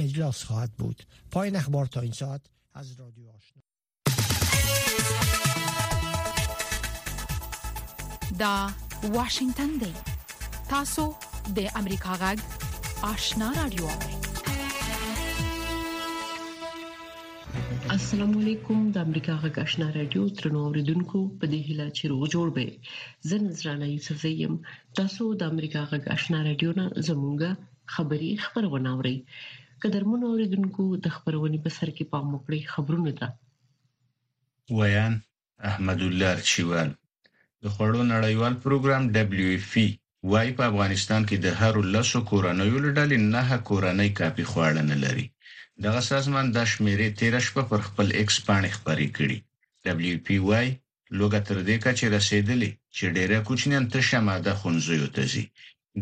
اجلاس خواهد بود پایین اخبار تا این ساعت از رادیو آشنا دا واشنگتن دی تاسو د امریکا غږ آشنا رادیو السلام علیکم د امریکا غږ آشنا رادیو ترنو اوریدونکو په دې هیله چې روغ جوړ به زه نذرانه یوسف زیم تاسو د امریکا غږ آشنا رادیو نه زمونږه خبری خبرونه اورئ قدرمن اوریدونکو د خبرونې په سر کې پام وکړئ خبرونه ده ویان احمد الله ارچیوال د خوړو نړیوال پروګرام دبليو اف پی وايي په افغانستان کې د هرو لسو کورنیو له ډلې نهه کورنۍ کافي خواړه نه لري دغه سازمان دا شمیرې تیره شپه پر خپل ایکس پاڼې خپرې کړي دبليو پی وايي لوږه تر دې کچې رسېدلې چې ډېری کوچنیان تشه معده ښونځیو ته ځي.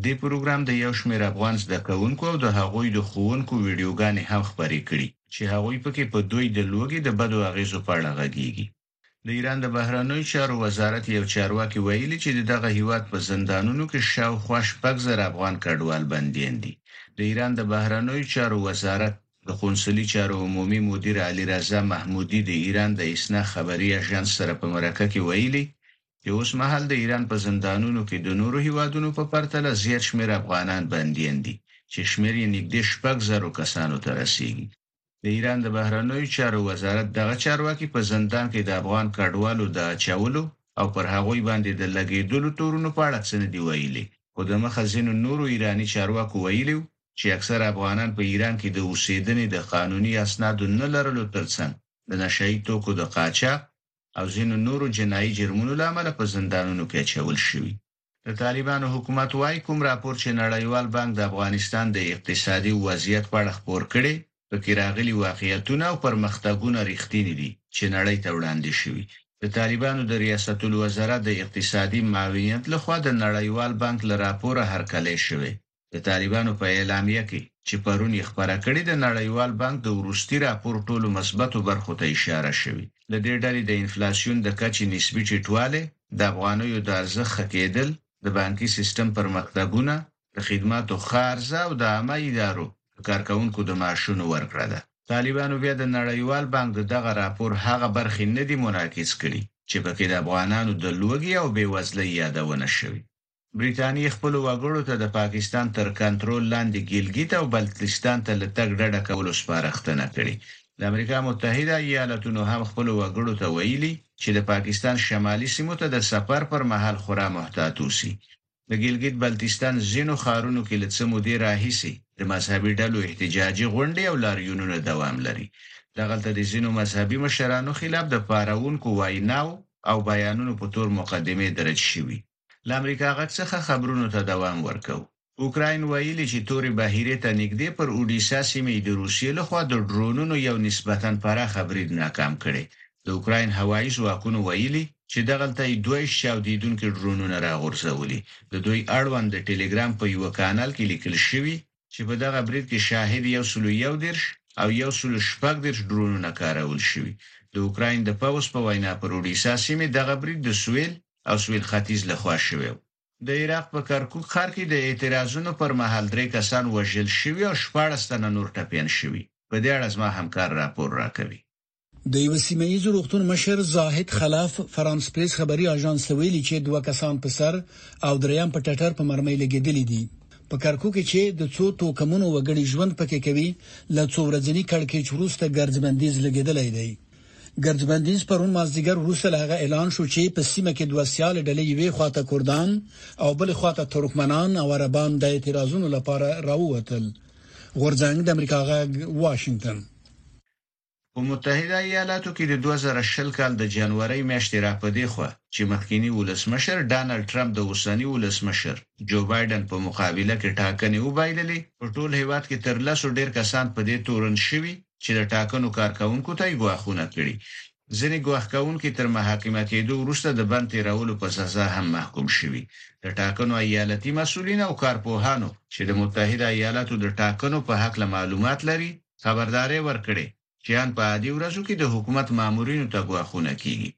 دې پروګرام د یو شمېر افغان زده کوونکو او د هغوی د ښوونکو ویډیوګانې هم خپرې کړي چې هغوی پکې په دوی د لوږې د بدو اغېزو په اړه غږېږي. د ایران د بهرنیو چارو وزارت یو چارواکي ویلي چې د دغه هېواد په زندانونو کې شاوخوا شپږ زره افغان کډوال بندیان دي. د ایران د بهرنیو چارو وزارت، د قونسلي چارو عمومي مدیر علي رضا محمودي د ایران د ایسنا خبري اژانس سره په مرکه کې ویلي چې اوسمهال د ایران په زندانونو کې د نورو هیوادونو په پرتله زیات شمیر افغانان بندیان دي چې شمیر یې نږدې شپږ زرو کسانو ته رسیږي. د ایران د بهرنیو چارو وزارت دغه چارواکي په زندان کې د افغان کډوالو د اچولو او پر هغوی باندې د لګیدلو تورونو په اړه څه نه دي ویلي خو دمخه ځینو نورو ایراني چارواکو ویلي وو چې اکثره افغانان په ایران کې د اوسېدنې د قانوني اسنادو نه لرلو ترڅنګ د نشه يي توکو د قاچاق او ځینو نورو جنايي جرمونو له امله په زندانونو کې اچول شوي. د طالبانو حکومت وايي، کوم راپور چې نړیوال بانک د افغانستان د اقتصادي وضعیت په اړه خپور کړی، په کې راغلي واقعیتونه او پرمختګونه رښتیني دي چې نړۍ ته وړاندې شوي. د طالبانو د ریاستالوزراء د اقتصادي معاونیت له خوا د نړیوال بانک له راپوره هرکلی شوی. د طالبانو په اعلامیه کې چې پرون یې خپره کړې د نړیوال بانک د وروستي راپور ټولو مثبتو برخو ته اشاره شوې. له دې ډلې د انفلاسیون د کچې نسبي ټیټوالی، د افغانیو د ارزښت ښه کېدل، د بانکي سیستم پرمختګونه، د خدماتو ښه عرضه او د عامه ادارو د کارکوونکو د معاشونو ورکړه ده. طالبانو بیا د نړیوال بانک د دغه راپور هغه برخې نه دي منعکس کړي چې په کې د افغانانو د لوږې او بېوزلۍ یادونه شوې. بریتانیې خپلو وګړو ته د پاکستان تر کنترول لاندې ګیلګیت او بلتلستان ته له تګ ډډه کولو سپارښتنه کړې. د امریکا متحده ایالتونو هم خپلو وګړو ته ویلي چې د پاکستان شمالي سیمو ته د سفر پر مهال خورا محتاط اوسي. د ګیلګیت بلتستان ځینو ښارونو کې له څه مودې راهیسې د مذهبي ډلو احتجاجي غونډې او لاریونونه دوام لري. دغلته د ځینو مذهبي مشرانوخلاف د پاروونکو ویناو او بیانونو په تور مقدمې درج شوي. له امریکا غږ څخه خبرونو ته دوام ورکوو. اوکراین ویلي چې تورې بحیرې ته نږدې پر اوډیسا سیمه یې د روسیې له خوا د ډرونونو یو نسبتا پراخه برید ناکام کړی. د اوکراین هوایي ځواکونو ویلي چې دغلته یې دوه ویشت چاودیدونکي ډرونونه راغورځولي. د دوی اړوند د ټیلیګرام په یوه کانال کې لیکل شوي، چې په دغه برید کې شاهد یو سل او یو دېرش او یو سل او شپږ دېرش ډرونونه کارول شوي. د اوکراین د پوځ په وینا پر اوډیسا سیمې دغه برید د سوېل او سوېل ختیځ له خوا شوی و. د عراق په کرکوک ښار کې د اعتراضونو پر مهال درې کسان وژل شوي او شپاړس تنه نور ټپیان شوي. په دې اړه زما همکار راپور راکوي. د یو سیمه ییز روغتون مشر زاهد خلاف فرانس پریس خبري اژانس ته ویلي چې دوه کسان په سر او دریم په ټټر په مرمۍ لګیدلې دي په کرکوک کې د څو توکمونو وګړي ژوند پکې کوي له څو ورځنی کړکېچ وروسته ګرځبندیز لګیدلې دی ګرځبندیز پرون مازدیګر وروسته له هغه اعلان شو چې په سیمه کې دوه سیال ډلې یوې خواته کوردان او بل خواته ترکمنان او عربان د اعتراضونو لپاره راووتل غورځنګ د امریکا غږ واشنگټن په متحده ایالاتو کې د 2020 کال د جنورۍ میاشتې راپدیخوا چې مخکیني ولسمشر ډانلډ ټرمپ د اوسني ولسمشر جو بایډن په مقابله کې ټاکنې وبایللې، په ټول هېواد کې تر لسو ډېر کسان په دې تورن شوي چې د ټاکنو کارکوونکو ته یې ګواښونه کړي. ځینې ګواښ کوونکي تر محاکمه کېدو وروسته د بند تېرولو په سزا هم محکوم شوي. د ټاکنو ایالتي مسؤلین او کارپوهانو چې د متحده ایالاتو د ټاکنو په هکله معلومات لري، خبرداری ورکړی چې ان په عادي ورځو کې د حکومت مامورینو ته ګواښونه کیږي.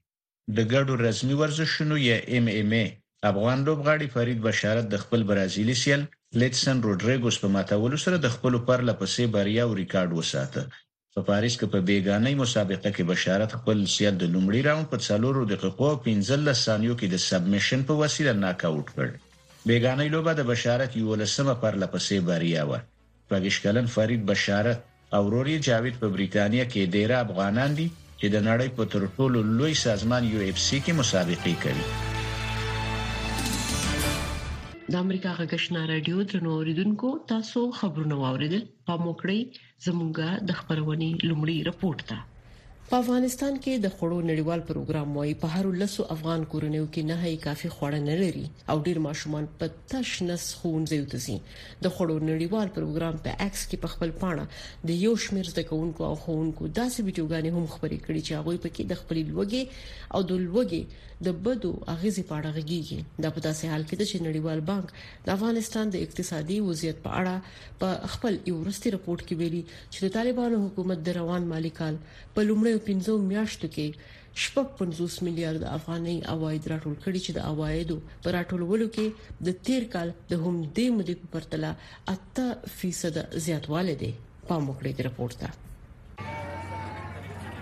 د ګډو رزمي ورزشونو یا ایم ایم اې افغان لوبغاړي فرید بشارت د خپل برازیلي سیال لیدسن روډریګوس په ماتولو سره د خپلو پر له پسې بریاوو ریکارډ وساته. په پاریس کې په بیګانۍ مسابقه کې بشارت خپل سیال د لومړي راونډ په څلورو دقیقو او پنځلس ثانیو کې د سبمیشن په وسیله ناک اوټ کړ. بیګانۍ لوبه د بشارت یوولسمه پر له پسې بریا وه. شپږویشت کلن فرید بشارت او ورور یې جاوید په بریتانیا کې دېره افغانان دي چې د نړۍ په تر ټولو لوی سازمان یو اف سي کې مسابقې کوي. د امریکا غږشنا رادیو درنو اوریدونکو تاسو خبرونه واوریدل په موکړی زموږه د خبرونې لومړی رپورت ده په افغانستان کې د خوړو نړیوال پروګرام وايي په هر لسو افغان کورنیو کې نه هي کافي خوړه نه لري او ډیر ماشومان په تش نس ښوونځي ته ځي د خوړو نړیوال پروګرام په عکس کې په خپل پاڼه د یو شمیر زده کوونکو او ښوونکو داسې ویډیوګانې هم خبرې کړې چې هغه پکې د خپل لوګي او د لوګي د بدو اغیزې په اړه غږیږي دا په داسې حال کې چې نړیوال بانک د افغانستان د اقتصادي وضعیت په اړه په خپل یو ورستي رپورت کې ویلي چې د طالبانو حکومت د روان مالی کال په لومړیو 15 میاشتو کې شپږ 50 میلیارډ افغانۍ عواید راټول کړي چې د عوایدو پر راټولولو کې د تیر کال د هم دې مودې په پرتله 8% زیاتوالی دی پام وکړئ د رپورت ته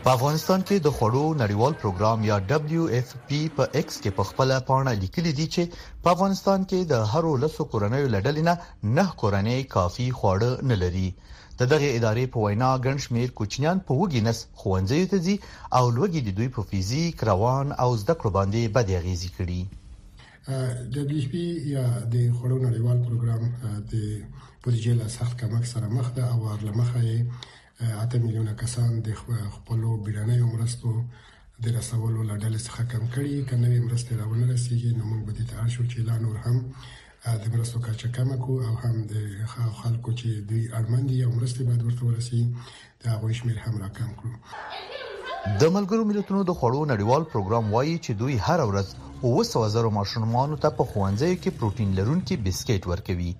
په افغانستان کې د خوړو نړیوال پروګرام یا ډبلیو اف پی په ایکس کې په خپل پاڼه لیکلي دي چې په افغانستان کې د هر لسو کورنۍ لړلې نه نه کورنۍ کافي خواړه نه لري د دغه ادارې په وینا ګڼ شمیر کوچنیان په وګي نس خوندزي ته ځي او لوګي د دوی په فزیک روان او زده کړو باندې بد اغیزي کړي دبليو ايف پي یا د خوړو نړیوال پروګرام د بودیجې له سخت کمښت سره مخ ده او هغه لمخه یې اته میلیونه کسان د خپل بیړنیو مرستو د رسولو له ډلې څخه کم کړي که نوې مرستې راونه رسیږي نو موږ به دې ته اړ شو چې لا نور هم د مرستو کچه کمه کو او هم د خلکو چې دوی اړمن دي او مرستې باید ورته ورسي د هغوی شمیر هم راکم کړو. د ملګرو ملتونو د خوړو نړیوال پروګرام وایي چې دوی هر ورځ 900 زره ماشومانو ته په ښوونځیو کې پروټین لرونکي بسکټ ورکوي.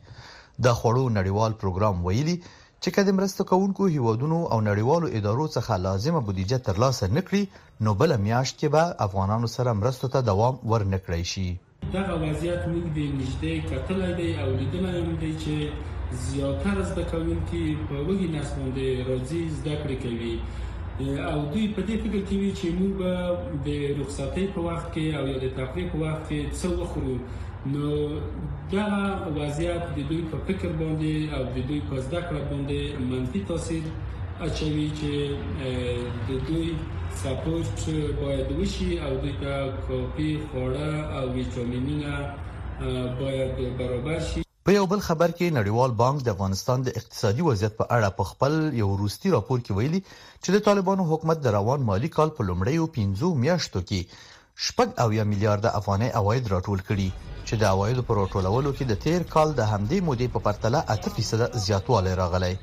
د خوړو نړیوال پروګرام ویلي چې که د مرسته کوونکو هیوادونو او نړیوالو ادارو څخه لازمه بودیجه ترلاسه نکړي نو بله میاشت کې به افغانانو سره مرستو ته دوام ورنکړای شي. دغه وضعیت موږ د نږدې کتلی دی او لیدلی هم دی چې زیاتره زده کوونکي په وږي نس باندې راځي زده کړې کوي او دوی په دې فکر کې وي چې موږ به د رخصتۍ په وخت کې او یا د تفریح په وخت کې څه وخورو نو دا وضعیت د دوی په فکر باندې او د دوی په زده کړه باندې منفي تاثیر اچوي چې د دوی سپورت باید وشي او دوی ته کافي خواړه او ویټامینونه باید برابر شي. په یو بل خبر کې نړیوال بانک د افغانستان د اقتصادي وضعیت په اړه په خپل یو وروستي راپور کې ویلي چې د طالبانو حکومت د روان مالي کال په لومړیو پنځو میاشتو کې شپږ اویا میلیارده افغانۍ عواید راټول کړي چې د عوایدو په راټولولو کې د تېر کال د همدې مودې په پرتله اته فیصده زیاتوالی راغلی.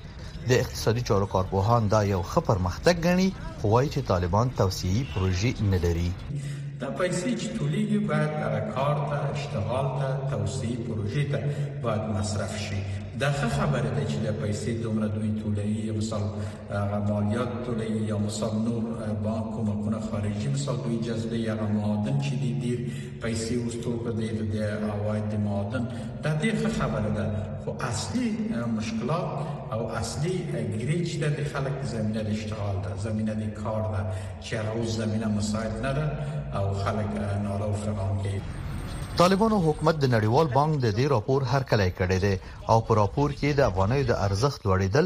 د اقتصادي چارو کارپوهان دا یو ښه پرمختګ ګڼي، خو وايي چې طالبان توسیعي پروژې نه لري. دا پیسې چې ټولیږي باید دغه کار ته، اشتغال ته، توسیعي پروژې ته باید مصرف شي. دا ښه خبره ده چې دا پیسې دومره دوی تولوي، یا مثال هغه مالیات تولوي، یا مثال نور بانک کومکونه خارجي مثال دوی جذبوي، هغه معادن چې دي ډیر پیسې اوس توکه دی د عواید د معادن دا ډېر ښه خبره ده خو اصلي مشکلات او اصلي ګرې چې د خلک زمينه د اشتغال ده زمينه د کار ده چې هغه اوس زمينه مساعد نه ده او خلک ناله او فغان کوي طالبانو حکومت د نړیوال بانک د دې راپور هرکلی کړی دی او په راپور کې د افغانۍ د ارزښت لوړېدل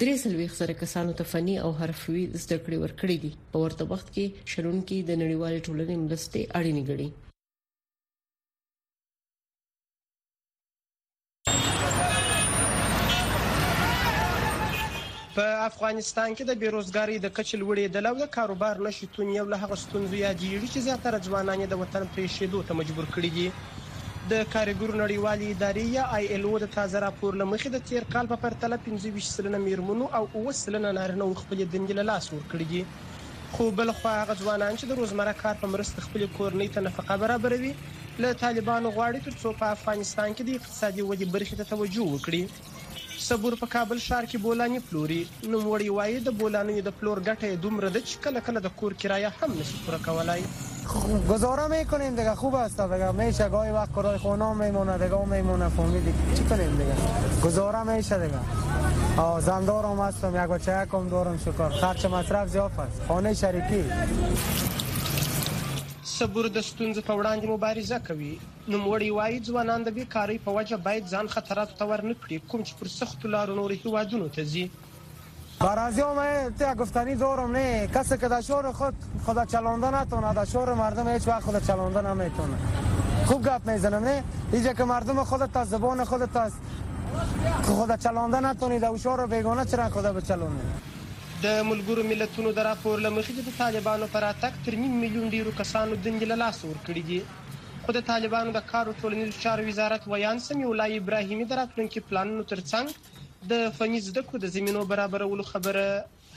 درې څلوېښت زره کسانو ته فني او حرفوي زده کړې ورکړې دي. په ورته وخت کې شنونکي د نړیوالې ټولنې مرستې اړینې ګڼي. په افغانستان کې د بیروزګارۍ د کچې لوړېدل او د کاروبار نشتون یو له هغه ستونزو یادېږي چې زیاتره ځوانان یې د وطن پرېښېدو ته مجبور کړي دي. د کارګرو نړیوالې ادارې یا ILO د تازه راپور له مخې د تېر کال په پرتله پنځه ویشت سلنه مېرمنو او اووه سلنه نارینهوو خپلې دندې له لاسه ورکړې دي. خو بل خوا هغه ځوانان چې د روزمره کار په مرسته خپلې کورنۍ ته نفقه برابروي، له طالبانو غواړي ترڅو په افغانستان کې د اقتصادي ودې برخې ته توجه وکړي. صبور په کابل ښار کې بولاني پلوري. نوموړی وايي، د بولانیو د پلور ګټه یې دومره ده چې کله کله د کور کرایه هم نه شي پوره کولای. ګوزاره میکنیم دیگه خوب است دیگه میشه گاهی وقت کرای خونه میمونه دیگه او میمونه فامیلی چی کنیم دیگه گوزاره میشه دیگه او زن دارم هستم یک بچه یک هم دارم شکر خرچ مصرف زیاد است خانه شریکی صبور د ستونزو په وړاندې مبارزه کوي. نوموړی وايي، ځوانان د بې کارۍ په وجه باید ځان خطراتو ته ور نه کړي، کوم چې پر سختو لارو نورو هېوادونو ته ځي. برازیو مې تیا گفتنی دارم نه کسی که در شهر خود خود چلانده نتواند در شهر مردم هیچ وقت خود چلانده نمیتواند خوب گپ میزنم نه ایجا که مردم خودت است زبان خودت است که خود چلانده نتوانی در اوشهر بیگانه چه رنگ خود بچلانی. د ملګرو ملتونو د راپور له مخې چې د طالبانو په راتګ تر نیم میلیون ډېرو کسانو دندې له لاسه ورکړې دي. خو د طالبانو د کار او ټولنیزو چارو وزارت ویاند سمیع الله ابراهیمي د راتلونکي پلانونو ترڅنګ د فني زده کړو د زمینو برابرولو خبره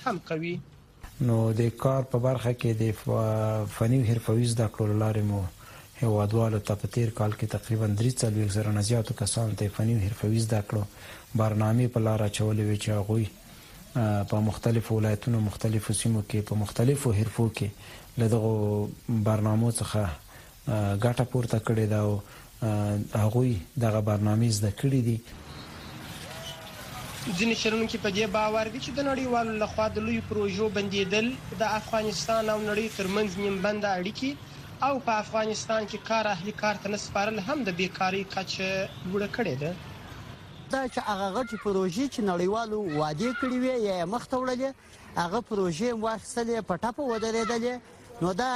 هم کوي. نو د کار په برخه کې د فني او حرفوي زده کړو له لارې مو هېوادوالو ته په تېر کال کې تقریباً دري څلوېښت زره نه زیاتو کسانو ته یې فني او حرفوي زده کړو برنامې په لاره اچولې وې چې هغوی په مختلفو ولایتونو مختلفو سیمو کې په مختلفو حرفو کې له دغو برنامو څخه ګټه پورته کړې ده او هغوی دغه برنامې زده کړې دي. ځینې څېړونکي په دې باور دي چې د نړیوالو له خوا د لویو پروژو بندېدل د افغانستان او نړۍ تر منځ نیم بنده اړیکې او په افغانستان کې کار اهلي کار ته نه سپارل هم د بېکارۍ کچه لوړه کړې ده. دا چې هغه غټې پروژې چې نړیوالو وعدې کړې وې یا یې مخته وړلې هغه پروژې هم واخیستلې په ټپه ودرېدلې نو دا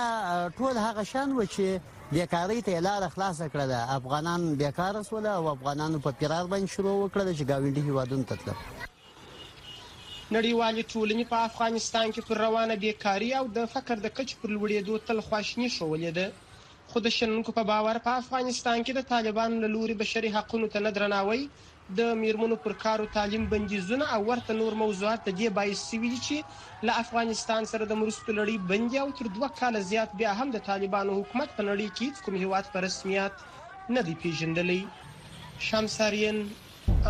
ټول هغه شان و چې بیکاری ته لار خلاص کړه ده افغانان بیکاره سول او افغانانو په فرار باندې شروع وکړه چې گاونډي هیوادونو ته تلل نړیوالې ټولنې په افغانستان کې پر روانه بیکاری او د فقر د کچې پر لوړېدو تل خواشیني ښوولې ده خو د شنونکو په باور په افغانستان کې د طالبانو له لوري بشري حقونو ته نه درناوی، د مېرمنو پر کار و تعلیم بندیزونه او ورته نور موضوعات د دې باعث شوي دي چې له افغانستان سره د مرستو لړۍ بندې او تر دوه کاله زیات بیا هم د طالبانو حکومت په نړۍ کې هیڅ کوم هېواد په رسمیات نه دی پېژندلی. شمس آرین.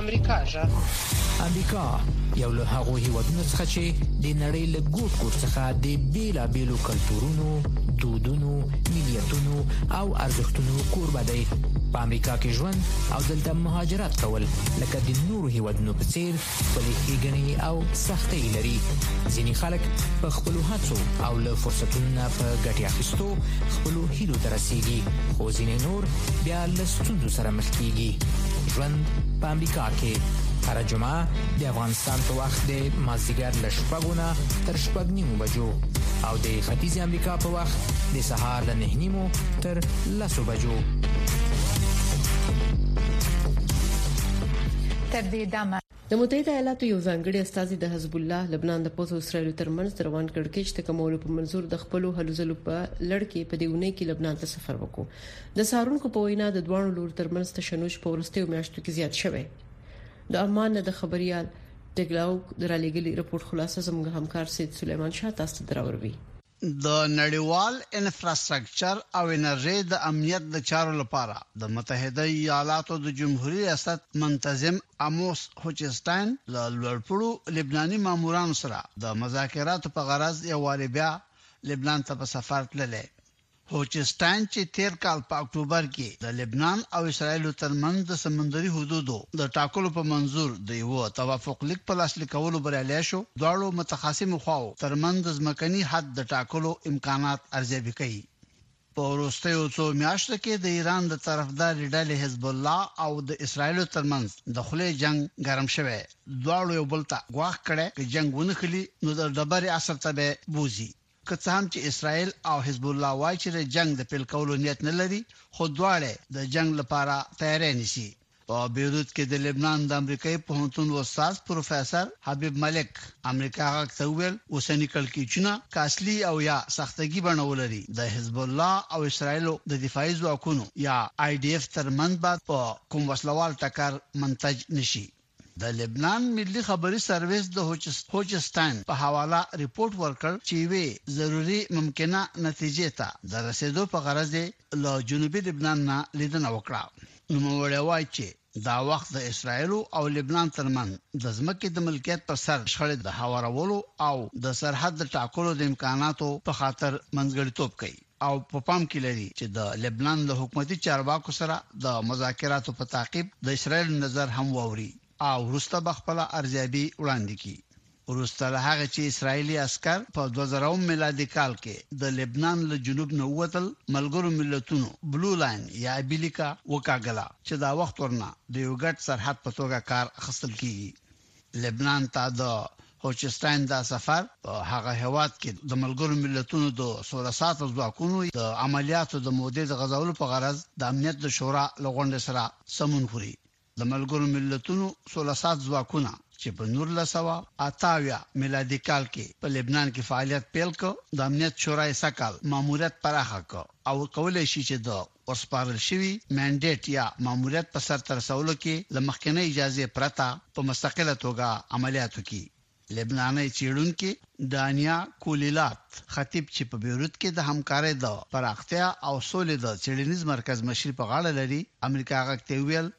امریکا غږ امریکا یو له هغو هیوادونو څخه چې د نړۍ له ګوټ ګوټ څخه د بیلابیلو کلتورونو دودونو ملیتونو او ارزښتونو کوربه دی په امریکا کې ژوند او دلته مهاجرت کول لکه د نورو هیوادونو په څیر خپلې ښېګڼې او سختۍ لري ځینې خلک په خپلو هڅو او له فرصتونو نه په ګټې اخیستو خپلو هیلو ته رسیږي خو ځینې نور بیا له ستونزو سره مخ کیږي ژوند په امریکا کې هر جمعه د افغانستان په وخت د مازیګر له شپږو نه تر شپږ نیمو بجو او د ختیځ امریکا په وخت د سهار له نه نیمو تر لسو بجو تر دې دمه د متحده ایالاتو یو ځانګړي استازي د حزب الله، لبنان د پوځ او اسرایل ترمنځ د روان کړکېچ د کمولو په منظور د خپلو هلو ځلو په لړ کې په دې اونۍ کې لبنان ته سفر وکړ. د څارونکو په وینا د دواړو لورو ترمنځ تشنج په وروستیو میاشتو کې زیات شوی. د عمان نه د خبریال ډګلاوګ د رالېږلي رپورټ خلاصه زموږ همکار سید سلیمان شاه تاسو ته دراوروي. د نړیوال انفراسټرکچر او انرژۍ د امنیت د چارو لپاره د متحده ایالاتو د جمهوري ریاست منتظم اموس هوچستاین له لوړپوړو لبناني مامورانو سره د مذاکراتو په غرض یووارې بیا لبنان ته په سفر تللی هوچستاین چې تېر کال په اکټوبر کې د لبنان او اسراییلو ترمنځ د سمندري حدودو د ټاکلو په منظور د یوه توافق لیک په لاسلیکولو بریالی شو، دواړو متخاصمو خواوو ترمنځ د ځمکني حد د ټاکلو امکانات ارزیابي کوي. په وروستیو څو میاشتو کې د ایران د طرفدارې ډلې حزب الله او د اسراییلو ترمنځ د خولې جنګ ګرم شوی، دواړو یو بل ته ګواښ کړی که جنګ ونښلي نو د ډبرې عصر ته به یې بوځي. که څه هم چې اسرائیل او حزب الله وايي چې د جنګ د پیل کولو نیت نه لري، خو دواړه د جنګ لپاره تیاری نیسي. په بیروت کې د لبنان د امریکایي پوهنتون استاد پروفیسور حبیب ملک امریکا غږ ته وویل، اوسني کړکیچونه که اصلي او یا ساختګي بڼه ولري، د حزب الله او اسرائیلو د دفاعي ځواکونو یا IDF ترمنځ به په کوم وسلوال ټکر منتج نه شي. د لبنان ملي خبري سرویس د هوچستاین په حواله رپوټ ورکړ چې یوې ضروري ممکنه نتیجې ته د رسېدو په غرض یې له جنوبي لبنان نه لیدنه وکړه. نوموړی وايي چې دا وخت د اسراییلو او لبنان ترمنځ د ځمکې د ملکیت پر سر شخړې د هوارولو او د سرحد د ټاکلو د امکاناتو په خاطر منځګړیتوب کوي. او په پام کې لري چې د لبنان له حکومتي چارواکو سره د مذاکراتو په تعقیب د اسرائیل نظر هم واوري او وروسته به خپله ارزیابي وړاندې کړي. وروسته له هغه چې اسرائیلي عسکر په دوه زره اووم میلادي کال کې د لبنان له جنوب نه ووتل، ملګرو ملتونو بلو لاین یا ابي لیکه وکاږله چې دا وخت ورنه د یو ګډ سرحد په توګه کار اخیستل کېږي. لبنان ته د هوچستاین دا سفر په هغه هېواد کې د ملګرو ملتونو د سوله ساتو ځواکونو د عملیاتو د مودې د غځولو په غرض د امنیت د شورا له غونډې سره سمون خوري د ملګرو ملتونو سوله سات ځواکونه چې په نور لسوا اتاویا میلادي کال کې په لبنان کې فعالیت پیل کو د امنیت شورا یې سکال ماموریت پراخه کو او کولای شي چې د ورسپارل شوي مېنډېټ یا ماموریت په سر ته رسولو کې له مخکنۍ اجازې پرته په مستقله توګه عملیات وکړي. لبنانۍ څېړونکې دانیا کولیلات خطیب چې په بیروت کې د همکارۍ د پراختیا او سولې د څېړنیز مرکز مشري په غاړه لري، امریکا غږ ته وویل،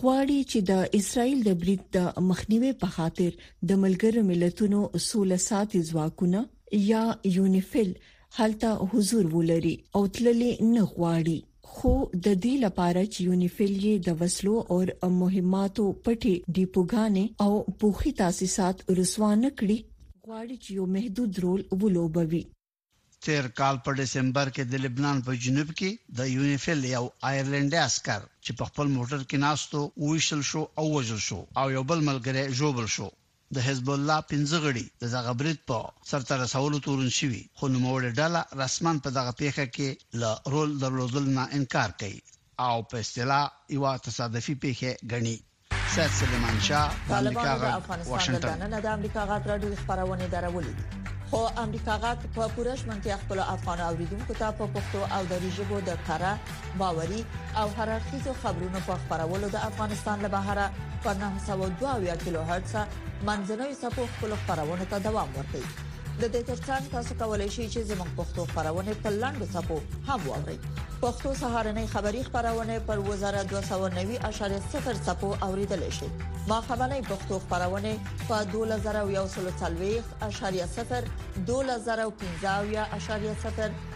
غواړي چې د اسرایل د برید د مخنیوي په خاطر د ملګرو ملتونو سوله ساتي ځواکونه یا یونیفیل هلته حضور ولري او تللی نه غواړي خو د دې لپاره چې یونیفیل یې د وسلو او مهماتو پټي ډیپوګانې او پوخي تاسیسات رسوا نه کړي غواړي چې یو محدود رول ولوبوي تیر کال په دسمبر کې د لبنان په جنوب کې د یونیفیل یو آیرلندي عسکر چې په خپل موټر کې ناستو ویشل شو او وژل شو او یو بل ملګری ژوبل شو د حزب الله پنځه غړي د دغه برید په سرته رسولو تورن شوي خو نوموړې ډله رسما په دغه پیښه کې له رول درلودل نه انکار کوي او په اصطلاح یو تصادفي پیښه ګڼي سید سلیمان شاه د امریکا غږ واشنگټن د امریکا غږ راډیو خبرونه درولې دي خو امریکا غږ په پوره شمنتیا خپل افغان اوریدونکو ته په پښتو او دری ژبه د کاره باوري او هر اړخیزو خبرونو په خبرولو د افغانستان له بهره په 902 کیلو هرتز منځنوي سپو خپل خبرونه ته دوام ورکوي د دې ترڅنګ تاسو کولی شئ چې زموږ پښتو خبرونه په لاندو ټکو هم واورئ پښتو سهارنې خبری خبرونه پر وزارت 290.0 ټکو اوریدل شي ما خبرنې پښتو خبرونه په 2040.0 2015.0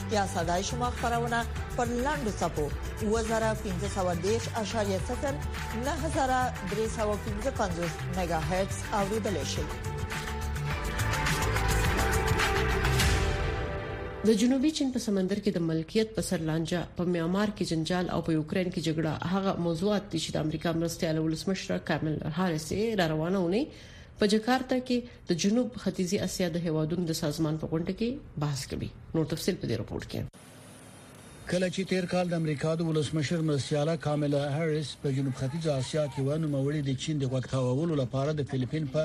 یا صداي شما خبرونه پر لاندو صفو 2015.0 9315 میگا هرتز اوریدل شي د جنوبي چین په سمندر کې د ملکیت په سر لانجه په میامار کې جنجال او په یوکرين کې جګړه هغه موضوعات دي چې د امریکا مرستيال ولسمشر کامل هاريس را روانه ونی په جکارتا کې د جنوب ختیځي اسیا د هیوادونو د سازمان په غونډه کې بحث کوي نور تفصيل په دې رپورت کې کله چې تیر کال د امریکا د ولسمشر مرستیاله کاملا هریس په جنوب ختیځ اسیا کې و نوموړي د چین د غوښتاوولو لپاره د فلیپین په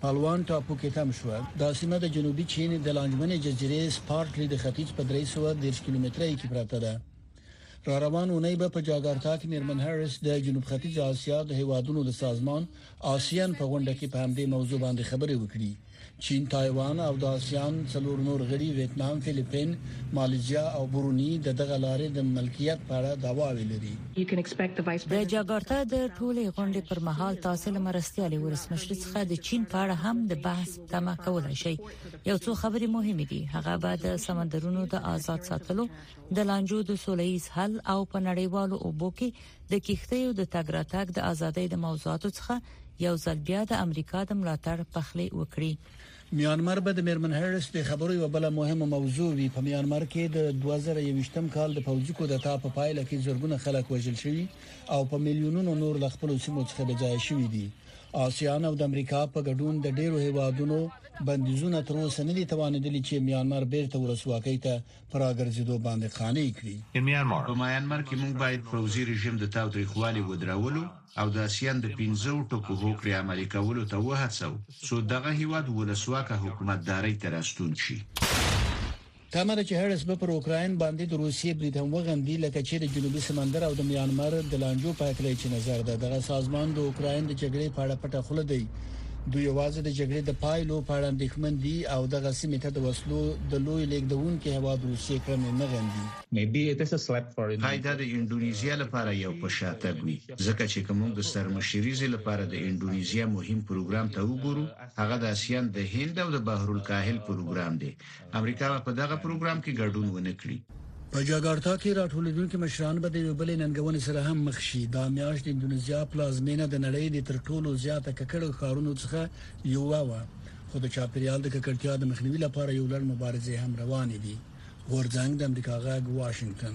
پلوان ټاپو کې تم شو دا سیمه د جنوبي چین د لانجمنې جزیرې سپارټلی د ختیځ په 310 کیلومترۍ کې پراته ده را روان اونۍ به په جاګارتا کې میرمن هریس د جنوب ختیځ آسیا د هیوادونو د سازمان آسیان په غونډه کې په همدې موضوع باندې خبرې وکړي چین تایوان او د آسیان څلور نور غړي ویتنام فلیپین مالیزیا او برونی د دغه لارې د ملکیت په اړه داواوې لري د جاګارتا د ټولې غونډې پر مهال تاسو له مرستيالي ولسمشر څخه د چین په اړه هم د بحث تمه کولای شئ یو څو خبرې مهمې دي هغه به د سمندرونو د آزاد ساتلو د لانجو د سولې ییز حل او په نړیوالو اوبو کې د کښتیو د تګ راتګ د ازادۍ د موضوعاتو څخه یو ځل بیا د امریکا د ملاتړ پخلی وکړي میانمار به د میرمن هریس د خبرو یو بل مهمه موضوع وي په میانمار کې د 2021م کال د پوځي کودتا په پایله کې زرګونه خلک وژل شوي او په میلیونونو نور له خپل سیمو څخه د ځای شوي دي آسیان او د امریکا په ګډون د ډیرو هیوادونو بندیزونه تر اوسه نه دي توانیدلي چې میانمار بیرته ورسواکۍ ته پر راګرځېدو باندې قانع کړي. په مایانمار کې موږ باید پوځي رژیم د تاوتریخوالي ودرولو او د اسیان د پنځو ټکو هوکړې عملي کولو ته وهڅوو، څو دغه هېواد ولسواکه حکومتدارۍ ته راستون شي. تمه ده چې هرس به پر اوکراین باندې د روسیې برید هم وغندي، لکه چې د جنوبي سمندر او د میانمار د لانجو په هکله یې چې نظر ده، دغه سازمان د اوکراین د جګړې په اړه پټه خوله دی. دوی یوازې د جګړې د پایلو په اړه اندېښمن دي او دغه سیمې ته د وسلو د لوی لیکدونکو هواد روسیې کړنې نه غندي. ښايي دا د انډونیزیا لپاره یو په شا تګ وي، ځکه چې که موږ د سرمشریزې لپاره د انډونیزیا مهم پروګرام ته وګورو، هغه د اسیان د هند او د بحرالکاهل پروګرام دی، امریکا به په دغه پروګرام کې ګډون ونه کړي په جاګارتا کې راټولېدونکي مشران به د یو بلې ننګونې سره هم مخ شي دا میاشت د انډونیزیا پلازمینه د نړۍ د تر ټولو زیاته ککړو ښارونو څخه یو و خو د چاپیریال د ککړتیا د مخنیوي لپاره یو لړ مبارزې هم روانې دي غورځنګ د امریکا غږ واشنگټن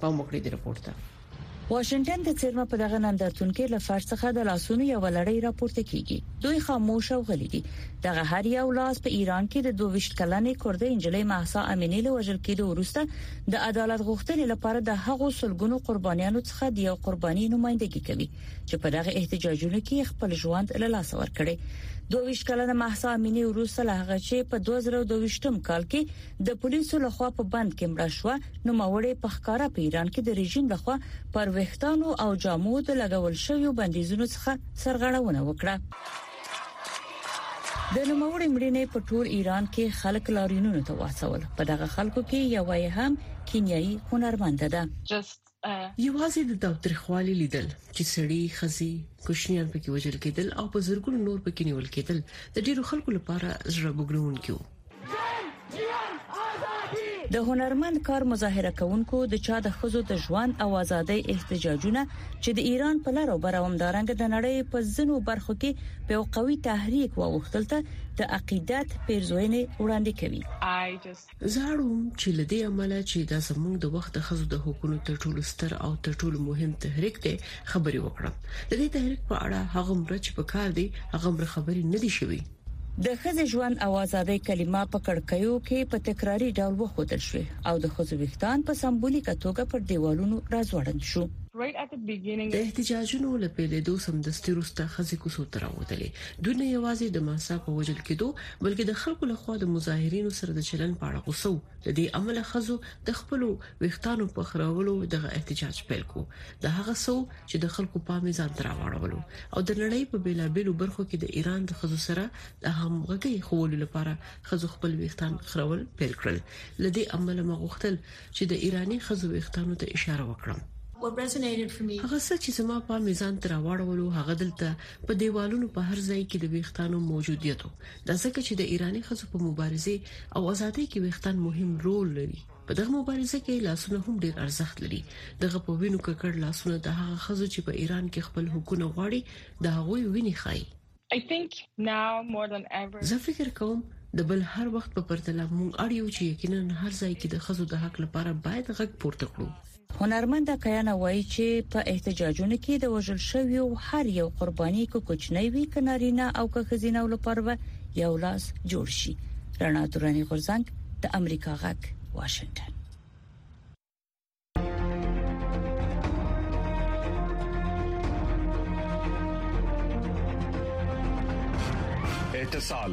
پام وکړئ د رپورټ ته. واشنګټن د څېرمه په دغه نندارتون کې له فرش څخه د لاسونو یو لړۍ راپورته کیږي. دوی خاموش او غلي دي. دغه هر یو لاس په ایران کې د 22 کلنې کوردۍ انجلۍ مهسا امینې له وژل کېدو وروسته د عدالت غوښتنې لپاره د هغو سلګونو قربانیانو څخه د یو قرباني نمایندګي کوي چې په دغه احتجاجونو کې خپل ژوند له لاسه ورکړي. 22 کلنه مهسا امینې وروسته له هغه چې په 2022 کال کې د پولیسو لخوا په بند کې مړه شوه، نوموړی په ښکاره په ایران کې د رژیم لخوا پر ویښتانو او جامو د لګول شویو بندیزونو څخه سرغړونه وکړه. د نوموړي مړینې په ټول ایران کې خلک لارینونو ته واچول په دغه خلکو کې یو یې هم کینیايي هنرمند ده یوازې د تاوتریخوالي لیدل چې سړي خزي کوشنیان پکې وژل کېدل او په زرګونو نور پکې نیول کېدل د ډیرو خلکو لپاره زړه بوګړونکي وو د هنرمند کار مظاهره کوونکو د چا د خزو د ژوند او ازادۍ احتجاجونه چې د ایران په لار او بروم دارنګ د نړۍ په ځینو برخو کې په قوي تحریک واوښتل ته د عقیدت پیرزوینې وړاندې کوي زاړم چې لدی عمل چې دا زموږ د وخت د خزو د حقوقو تر ټولو ستر او تر ټولو مهم تحریک دی خبري وکړم د دې تحریک په اړه هغه مر چې په کار دی هغه مر خبري نه دي شوی د ښځې ژوند او ازادۍ کلمه په کړکیو کې په تکراري ډول وښودل شو او د ښځو ویښتان په سمبولیکه توګه پر دیوالونو راځوړند شو. د احتجاجونو له پیلیدو سمدستي وروسته ښځې کوڅو ته راووتلې، دوی نه یوازې د مهسا په وژل کیدو، بلکې د خلکو لخوا د مظاهرینو سره د چلند په اړه غوسه وو، له دې امله ښځو د خپلو ویښتانو په خراولو دغه احتجاج پیل کو د هغه سو چې د خلکو پام ځان تراوړولو او د نړۍ په بیلابیلو برخو کې د ایران د خزو سره د همغږي خولو لپاره خزو خپل ویښتان خرول پیل کړل لدی عمل مغوښتل چې د ایرانی خزو ویښتانو ته اشاره وکړم هغه څه چې زما په میزان تر واړولو هغه دلته په دیوالونو په هر ځای کې د ویښتانو موجودیت دا ځکه چې د ایرانی خزو په مبارزه او ازادۍ کې ویښتان مهم رول لري په دغه مبارزه کې لاسونه هم ډیر ارزښت لري دغه په وینو ککړ لاسونه د هغه خزو چې په ایران کې خپل حقوقونه غواړي د هغوی ویني خای زه فکر کوم د بل هر وخت په پرتله مونږ اړ یو چې یقینا هر ځای کې د خزو د حق لپاره باید غږ پورته کړو هنرمنده کیانا وایي چې په احتجاجونو کې د وژل شویو هر یو قرباني کو کوچنی وي ک نارینه او ک خزینه ول پرو یو لاس جوړ شي رڼا تورانی غورزنګ د امریکا غک واشنگټن اتصال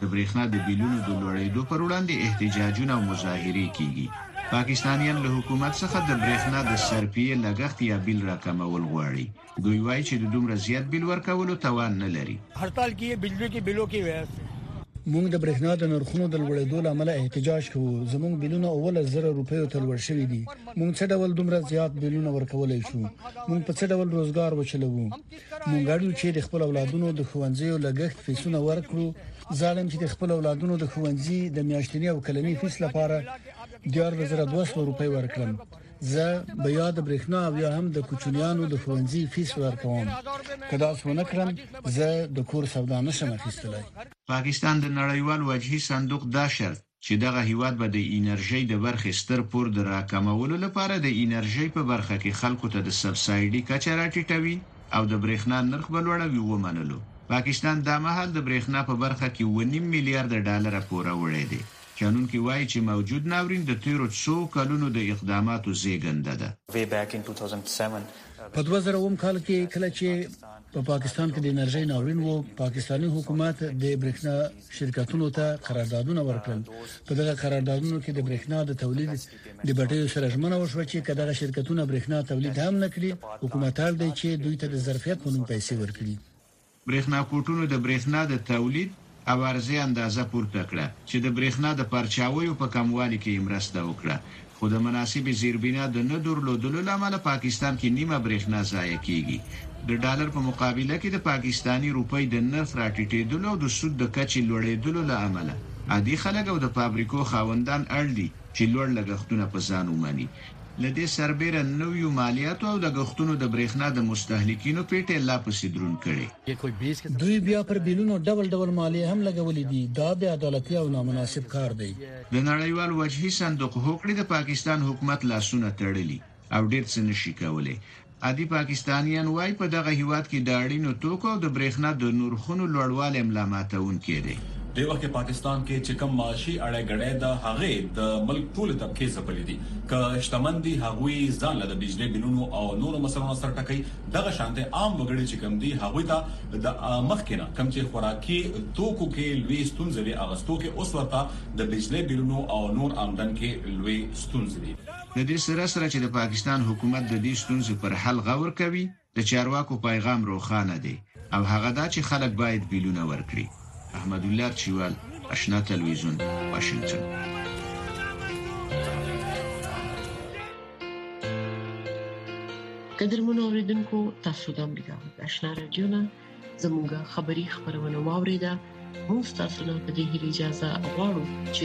د برېښنا د بیلونو د لوړېدو پر وړاندې احتجاجونه او مظاهرې کېږي. پاکستانیان له حکومت څخه د برېښنا د سرپیې لګښت یا بیل راکمول غواړي. دوی وايي چې د دومره زیات بیل ورکولو توان نه لري. هړتال کې بجلي کې بیلو کې ویاس دی. موږ د برېښنا د نرخونو د لوړېدو له امله احتجاج کوو. زموږ بیلونه اوولس زره روپیو ته لوړ شوي دي. موږ څه ډول دومره زیات بیلونه ورکولای شو؟ موږ په څه ډول روزګار وچلوو؟ مونږ اړ یو چې د خپل اولادونو د ښوونځیو لګښت فیسونه ورکړو زه اړم چې د خپل اولادونو د ښوونځي د میاشتنی او کلنی فیس لپاره 14200 روپۍ ورکړم زه به یاد برښنا او یا هم د کوچنیانو د ښوونځي فیس ورکوم کدا سونه کړم زه د کور سودا نشم اخیستلای پاکستان د نړیوال وجهي صندوق دا شرط چې دغه هېواد به د انرژۍ د برخې ستر پور د راکمولو لپاره د انرژۍ په برخه کې خلکو ته د سبسایډي کچه راټیټوي او د برېښنا نرخ به لوړوي ومنلو. پاکستان دا مهال د برېښنا په برخه کې اوه نیم میلیارده ډالره پوروړی دی. شنونکي وايي چې موجود ناورین د تېرو څو کلونو د اقداماتو زېږنده ده. په دوه زره اووم کال کې کله چې په پاکستان کې د انرژۍ ناورین و، پاکستاني حکومت د برېښنا. شرکتونو ته قراردادونه ورکړل په دغه قراردادونو کې د برېښنا د تولید د بټیو سره ژمنه وشوه چې کداغه شرکتونه برېښنا تولید هم نکړي حکومت اړ دی چې دوی ته د ظرفیت په نوم پیسې ورکړي برېښنا کوټونو د برېښنا د تولید او عرضې اندازه پورته کړه چې د برېښنا د پرچاویو په کموالي کې یې مرسته وکړه خو د مناسبې زیربنا د نه درلودلو له امله پاکستان کې نیمه برېښنا ضایع کېږي. د ډالر په مقابله کې د پاکستاني روپۍ د نرخ راټیټېدلو او د سود د کچې لوړېدلو له امله عادي خلک او د فابریکو خاوندان اړ دي چې لوړ لګښتونه په ځان ومني. له دې سربېره نویو مالیاتو او لګښتونو د برېښنا د مستهلکینو پېټی لا پسې دروند کړی. دوی بیا پر بیلونو ډول ډول مالیې هم لګولې دي. دا بې عدالتي او نامناسب کار دی. د نړیوال وجهي صندوق هوکړې د پاکستان حکومت لاسونه تړلي او ډېر څه نه شي کولی. عادي پاکستانیان وايي، په دغه هېواد کې د اړینو توکو او د برېښنا د نورخونو لوړوالی ملا ماتوونکی دی. دې وخت کې پاکستان کې چې کوم معاشي اړی ګړی ده هغې د ملک ټولې طبقې ځپلي دي. که شتمن دي هغوي ځان له د بجلې بلونو او نورو مسلو نه سرټکوي، دغه شانتې عام وګړي چې کوم دي هغوي ته د مخکې نه کوم چې خوراکي توکو کې لوی ستونزې وې هغه ستوکې اوس ورته د بجلۍ بیلونو او نور آمدن کې لوی ستونزې دي. د دې سره سره چې د پاکستان حکومت د دې ستونزې پر حل غور کوي، د چارواکو پیغام روښانه دی او هغه دا چې خلک باید بیلونه ورکړي. احمدالله ارچیوال، اشنا تلویزیون، واشنګټن. قدرمن اوریدونکو تاسو د امریکا د آشنا رادیو نه زموږه خبری خبرونه واوریده موږ تاسو ته د هیله اجازه غواړو چې